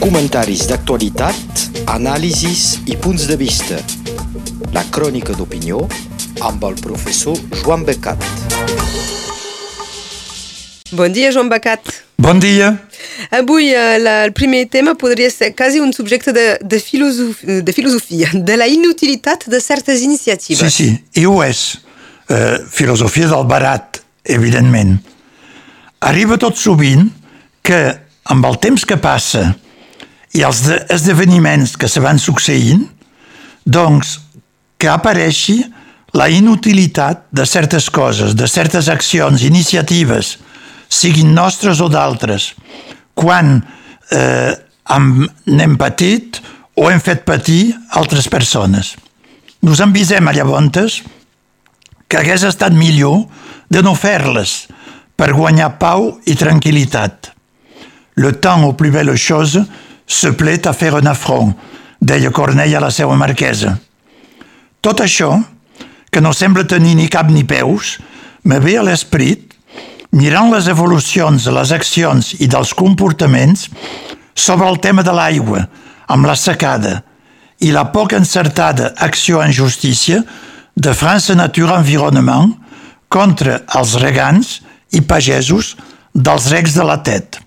Comentaris d'actualitat, anàlisis i punts de vista. La crònica d'opinió amb el professor Joan Becat. Bon dia, Joan Becat. Bon dia. Avui eh, la, el primer tema podria ser quasi un subjecte de, de, filosof, de filosofia, de la inutilitat de certes iniciatives. Sí, sí, i ho és. Eh, filosofia del barat, evidentment. Arriba tot sovint que amb el temps que passa i els de esdeveniments que se van succeint, doncs que apareixi la inutilitat de certes coses, de certes accions, iniciatives, siguin nostres o d'altres, quan eh, hem patit o hem fet patir altres persones. Nos envisem a llavors que hagués estat millor de no fer-les per guanyar pau i tranquil·litat. Le temps aux plus belles choses se plaît à faire un affront, deia Corneille a la seva marquesa. Tot això, que no sembla tenir ni cap ni peus, me ve a l'esprit mirant les evolucions de les accions i dels comportaments sobre el tema de l'aigua, amb la secada, i la poc encertada acció en justícia de France Nature Environnement contra els regants i pagesos dels recs de la TET.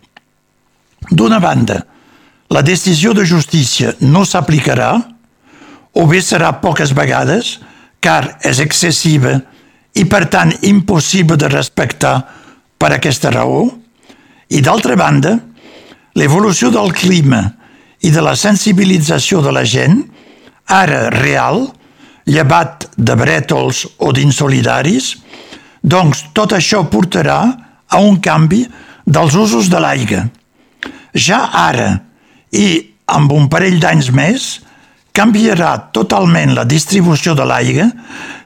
D'una banda, la decisió de justícia no s'aplicarà o bé serà poques vegades, car és excessiva i per tant impossible de respectar per aquesta raó, i d'altra banda, l'evolució del clima i de la sensibilització de la gent, ara real, llevat de brètols o d'insolidaris, doncs tot això portarà a un canvi dels usos de l'aigua. Ja ara i amb un parell d'anys més, canviarà totalment la distribució de l'aigua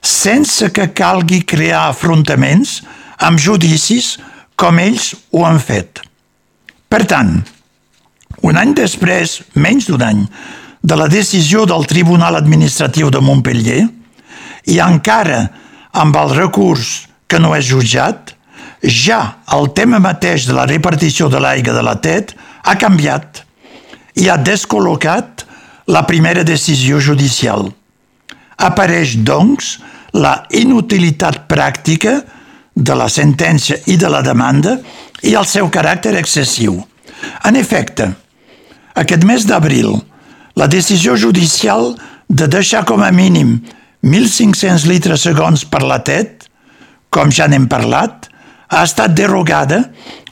sense que calgui crear afrontaments amb judicis com ells ho han fet. Per tant, un any després, menys d'un any, de la decisió del Tribunal Administratiu de Montpellier i encara amb el recurs que no és jutjat, ja el tema mateix de la repartició de l'aigua de la TET ha canviat i ha descol·locat la primera decisió judicial. Apareix, doncs, la inutilitat pràctica de la sentència i de la demanda i el seu caràcter excessiu. En efecte, aquest mes d'abril, la decisió judicial de deixar com a mínim 1.500 litres segons per la TET, com ja n'hem parlat, ha estat derogada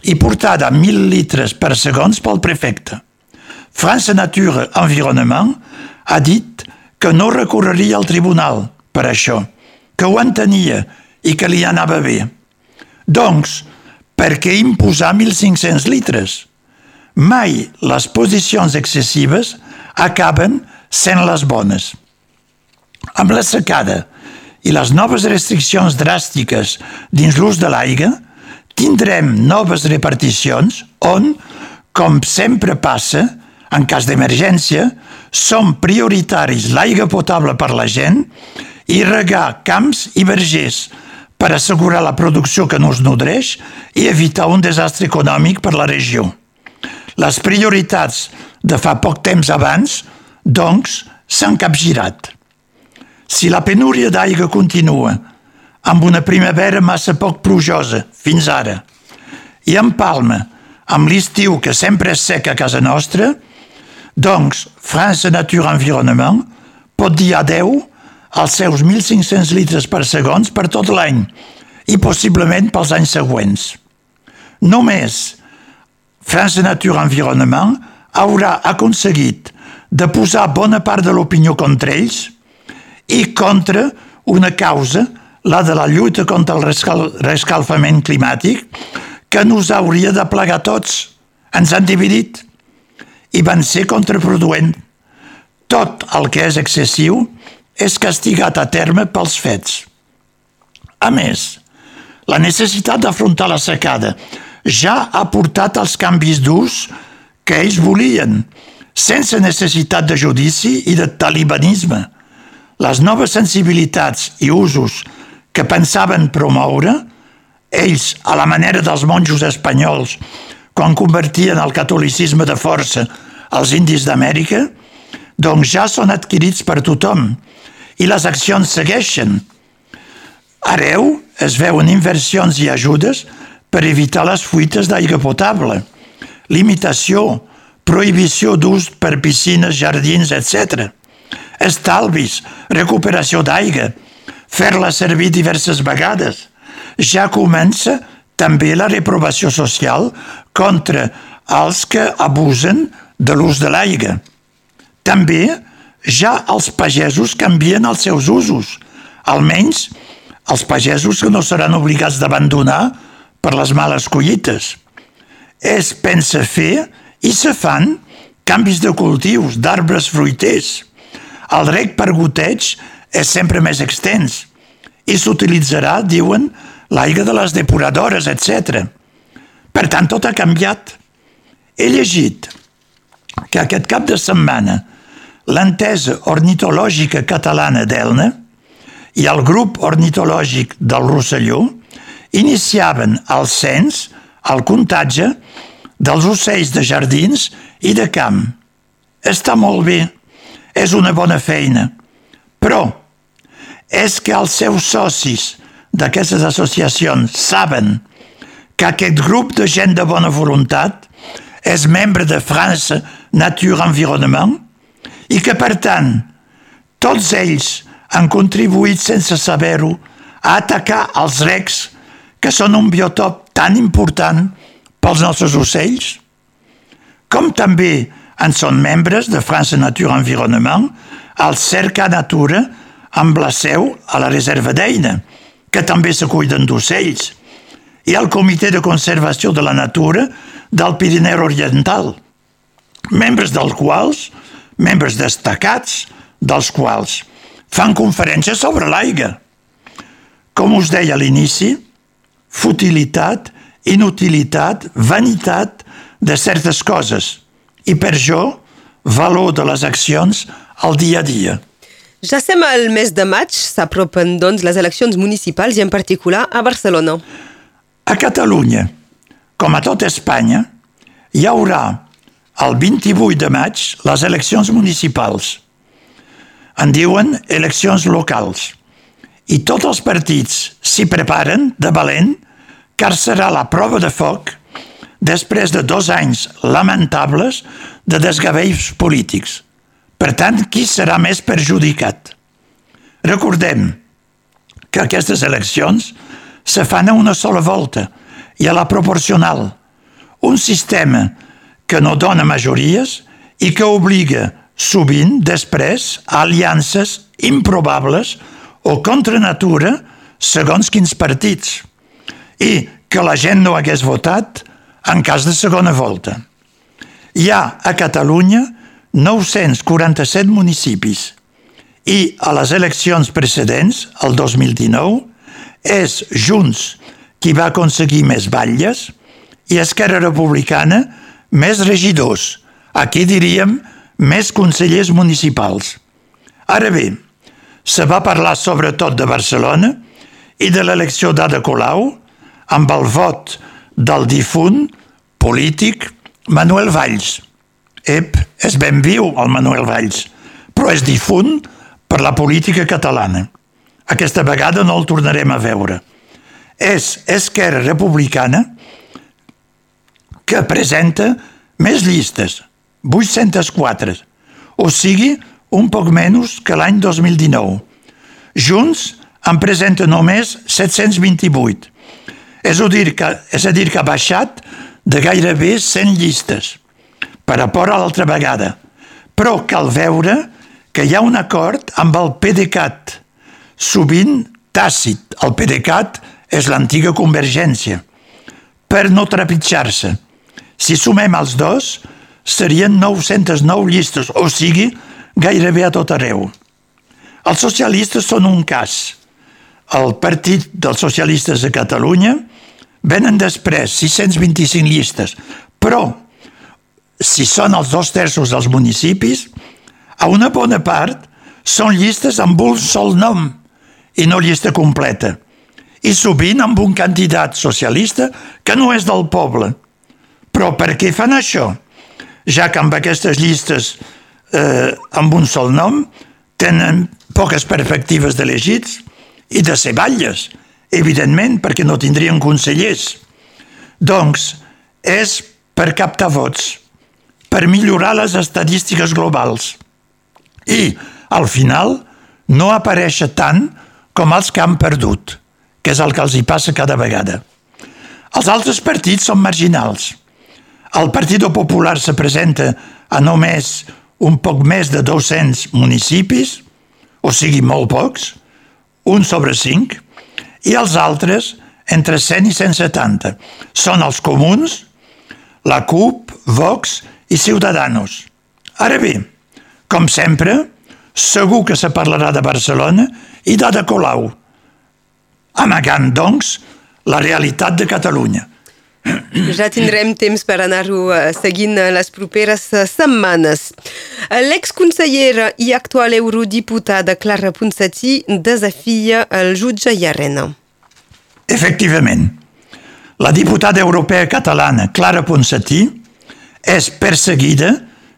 i portada a 1.000 litres per segons pel prefecte. France Nature Environnement ha dit que no recorreria al tribunal per això, que ho entenia i que li anava bé. Doncs, per què imposar 1.500 litres? Mai les posicions excessives acaben sent les bones. Amb la secada i les noves restriccions dràstiques dins l'ús de l'aigua, tindrem noves reparticions on, com sempre passa, en cas d'emergència, són prioritaris l'aigua potable per la gent i regar camps i vergers per assegurar la producció que no es nodreix i evitar un desastre econòmic per la regió. Les prioritats de fa poc temps abans, doncs, s'han capgirat. Si la penúria d'aigua continua amb una primavera massa poc plujosa, fins ara, i en Palma, amb l'estiu que sempre és sec a casa nostra, doncs France Nature Environnement pot dir adeu als seus 1.500 litres per segons per tot l'any i possiblement pels anys següents. Només France Nature Environnement haurà aconseguit de posar bona part de l'opinió contra ells i contra una causa la de la lluita contra el rescal rescalfament climàtic, que nos hauria de plegar tots. Ens han dividit i van ser contraproduent. Tot el que és excessiu és castigat a terme pels fets. A més, la necessitat d'afrontar la secada ja ha portat els canvis d'ús que ells volien, sense necessitat de judici i de talibanisme. Les noves sensibilitats i usos que pensaven promoure, ells, a la manera dels monjos espanyols, quan convertien el catolicisme de força als indis d'Amèrica, doncs ja són adquirits per tothom i les accions segueixen. Areu es veuen inversions i ajudes per evitar les fuites d'aigua potable, limitació, prohibició d'ús per piscines, jardins, etc. Estalvis, recuperació d'aigua, fer-la servir diverses vegades. Ja comença també la reprovació social contra els que abusen de l'ús de l'aigua. També ja els pagesos canvien els seus usos, almenys els pagesos que no seran obligats d'abandonar per les males collites. Es pensa fer i se fan canvis de cultius, d'arbres fruiters. El rec per goteig és sempre més extens i s'utilitzarà, diuen, l'aigua de les depuradores, etc. Per tant, tot ha canviat. He llegit que aquest cap de setmana l'entesa ornitològica catalana d'Elna i el grup ornitològic del Rosselló iniciaven el cens, el comptatge, dels ocells de jardins i de camp. Està molt bé, és una bona feina, però és que els seus socis d'aquestes associacions saben que aquest grup de gent de bona voluntat és membre de France Nature Environnement i que, per tant, tots ells han contribuït sense saber-ho a atacar els recs, que són un biotop tan important pels nostres ocells, com també en són membres de France Nature Environnement al Cerca Natura amb la seu a la reserva d'Eina, que també se cuiden d'ocells, i al Comitè de Conservació de la Natura del Pirineu Oriental, membres dels quals, membres destacats dels quals, fan conferències sobre l'aigua. Com us deia a l'inici, futilitat, inutilitat, vanitat de certes coses i per jo valor de les accions al dia a dia. Ja estem al mes de maig, s'apropen doncs les eleccions municipals i en particular a Barcelona. A Catalunya, com a tot Espanya, hi haurà el 28 de maig les eleccions municipals. En diuen eleccions locals. I tots els partits s'hi preparen de valent, car serà la prova de foc després de dos anys lamentables de desgavells polítics. Per tant, qui serà més perjudicat? Recordem que aquestes eleccions se fan a una sola volta i a la proporcional, un sistema que no dona majories i que obliga sovint després aliances improbables o contra natura segons quins partits i que la gent no hagués votat en cas de segona volta. Hi ha a Catalunya 947 municipis i a les eleccions precedents, el 2019, és Junts qui va aconseguir més batlles i Esquerra Republicana més regidors, aquí diríem més consellers municipals. Ara bé, se va parlar sobretot de Barcelona i de l'elecció d'Ada Colau amb el vot del difunt polític Manuel Valls. Ep, és ben viu el Manuel Valls, però és difunt per la política catalana. Aquesta vegada no el tornarem a veure. És Esquerra Republicana que presenta més llistes, 804, o sigui, un poc menys que l'any 2019. Junts en presenta només 728. És a dir que, és a dir que ha baixat de gairebé 100 llistes, per a por a l'altra vegada. Però cal veure que hi ha un acord amb el PDeCAT, sovint tàcit. El PDeCAT és l'antiga convergència, per no trepitjar-se. Si sumem els dos, serien 909 llistes, o sigui, gairebé a tot arreu. Els socialistes són un cas. El Partit dels Socialistes de Catalunya venen després 625 llistes, però si són els dos terços dels municipis, a una bona part són llistes amb un sol nom i no llista completa. I sovint amb un candidat socialista que no és del poble. Però per què fan això? ja que amb aquestes llistes eh, amb un sol nom tenen poques perspectives d'elegits i de ser batlles, evidentment, perquè no tindrien consellers. Doncs és per captar vots, per millorar les estadístiques globals i, al final, no aparèixer tant com els que han perdut, que és el que els hi passa cada vegada. Els altres partits són marginals. El Partit Popular se presenta a només un poc més de 200 municipis, o sigui, molt pocs, un sobre cinc, i els altres entre 100 i 170. Són els comuns, la CUP, Vox i Ciudadanos. Ara bé, com sempre, segur que se parlarà de Barcelona i d'Ada Colau, amagant, doncs, la realitat de Catalunya. Ja tindrem temps per anar-ho eh, seguint les properes eh, setmanes. L'exconsellera i actual eurodiputada Clara Ponsatí desafia el jutge Llarena. Efectivament, la diputada europea catalana Clara Ponsatí és perseguida,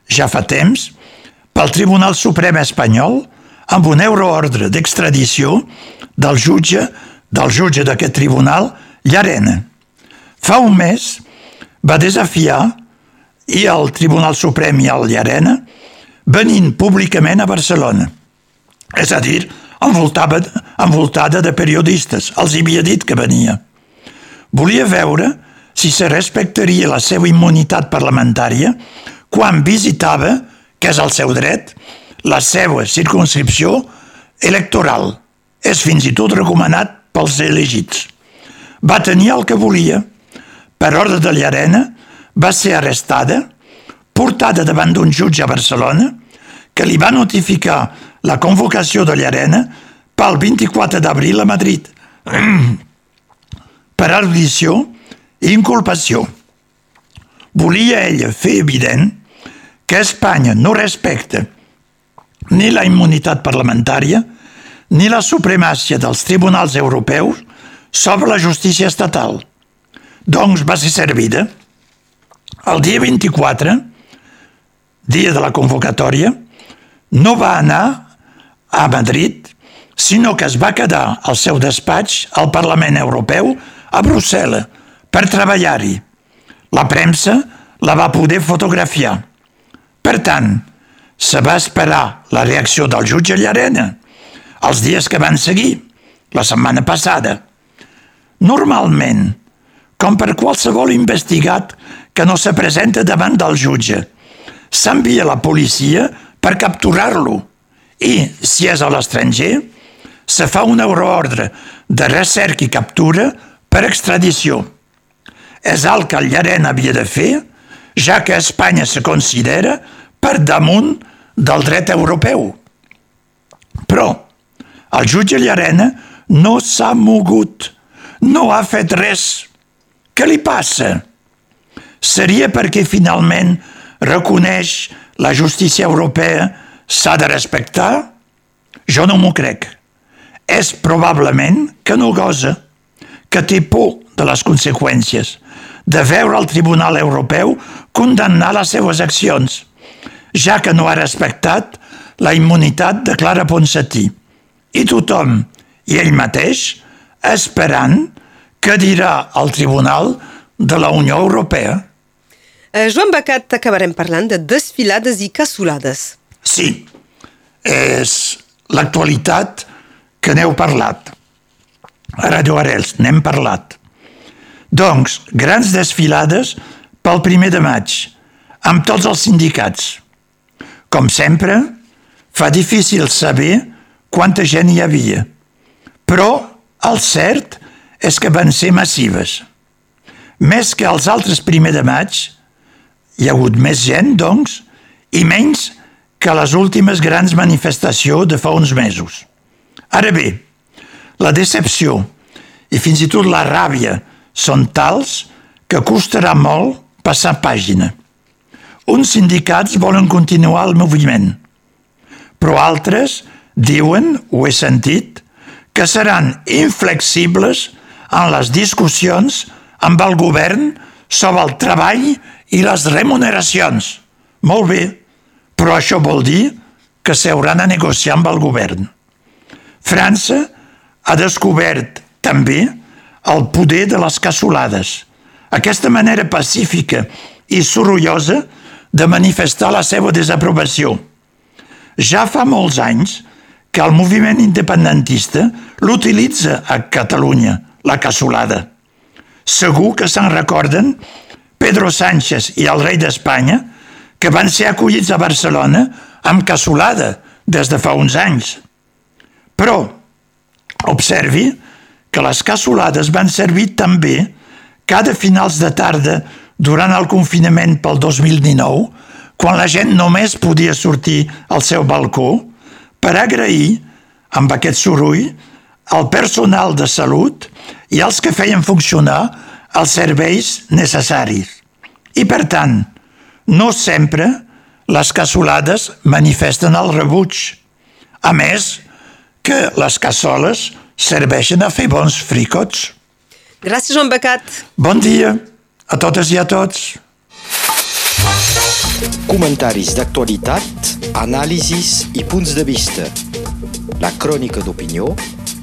ja fa temps, pel Tribunal Suprem espanyol amb un euroordre d'extradició del jutge del jutge d'aquest tribunal, Llarena. Fa un mes va desafiar i el Tribunal Suprem i el Llarena venint públicament a Barcelona. És a dir, envoltada, envoltada de periodistes. Els havia dit que venia. Volia veure si se respectaria la seva immunitat parlamentària quan visitava, que és el seu dret, la seva circunscripció electoral. És fins i tot recomanat pels elegits. Va tenir el que volia. Per ordre de Llarena, va ser arrestada, portada davant d'un jutge a Barcelona, que li va notificar la convocació de Llarena pel 24 d'abril a Madrid per audició i inculpació. Volia ella fer evident que Espanya no respecta ni la immunitat parlamentària ni la supremàcia dels tribunals europeus sobre la justícia estatal. Doncs va ser servida. El dia 24, dia de la convocatòria, no va anar a Madrid, sinó que es va quedar al seu despatx al Parlament Europeu a Brussel·les per treballar-hi. La premsa la va poder fotografiar. Per tant, se va esperar la reacció del jutge Llarena, els dies que van seguir, la setmana passada. Normalment, com per qualsevol investigat que no se presenta davant del jutge, s'envia la policia per capturar-lo i, si és a l'estranger, se fa un euroordre de recerca i captura per extradició. És el que el Llarena havia de fer, ja que Espanya se considera per damunt del dret europeu. Però, el jutge Llarena no s'ha mogut, no ha fet res. Què li passa? Seria perquè finalment reconeix la justícia europea s'ha de respectar? Jo no m'ho crec. És probablement que no gosa, que té por de les conseqüències, de veure el Tribunal Europeu condemnar les seves accions, ja que no ha respectat la immunitat de Clara Ponsatí i tothom, i ell mateix, esperant que dirà al Tribunal de la Unió Europea. Eh, Joan Bacat, acabarem parlant de desfilades i cassolades. Sí, és l'actualitat que n'heu parlat. A Radio Arels n'hem parlat. Doncs, grans desfilades pel primer de maig, amb tots els sindicats. Com sempre, fa difícil saber quanta gent hi havia. Però el cert és que van ser massives. Més que els altres primer de maig, hi ha hagut més gent, doncs, i menys que les últimes grans manifestacions de fa uns mesos. Ara bé, la decepció i fins i tot la ràbia són tals que costarà molt passar pàgina. Uns sindicats volen continuar el moviment, però altres Diuen, ho he sentit, que seran inflexibles en les discussions amb el govern sobre el treball i les remuneracions. Molt bé, però això vol dir que s'hauran de negociar amb el govern. França ha descobert també el poder de les cassolades, aquesta manera pacífica i sorollosa de manifestar la seva desaprovació. Ja fa molts anys que el moviment independentista l'utilitza a Catalunya, la cassolada. Segur que se'n recorden Pedro Sánchez i el rei d'Espanya, que van ser acollits a Barcelona amb cassolada des de fa uns anys. Però observi que les cassolades van servir també cada finals de tarda durant el confinament pel 2019, quan la gent només podia sortir al seu balcó, per agrair, amb aquest soroll, al personal de salut i als que feien funcionar els serveis necessaris. I, per tant, no sempre les cassolades manifesten el rebuig. A més, que les cassoles serveixen a fer bons fricots. Gràcies, Joan Becat. Bon dia a totes i a tots. Comentaris d'actualitat, anàlisis i punts de vista. La crònica d'opinió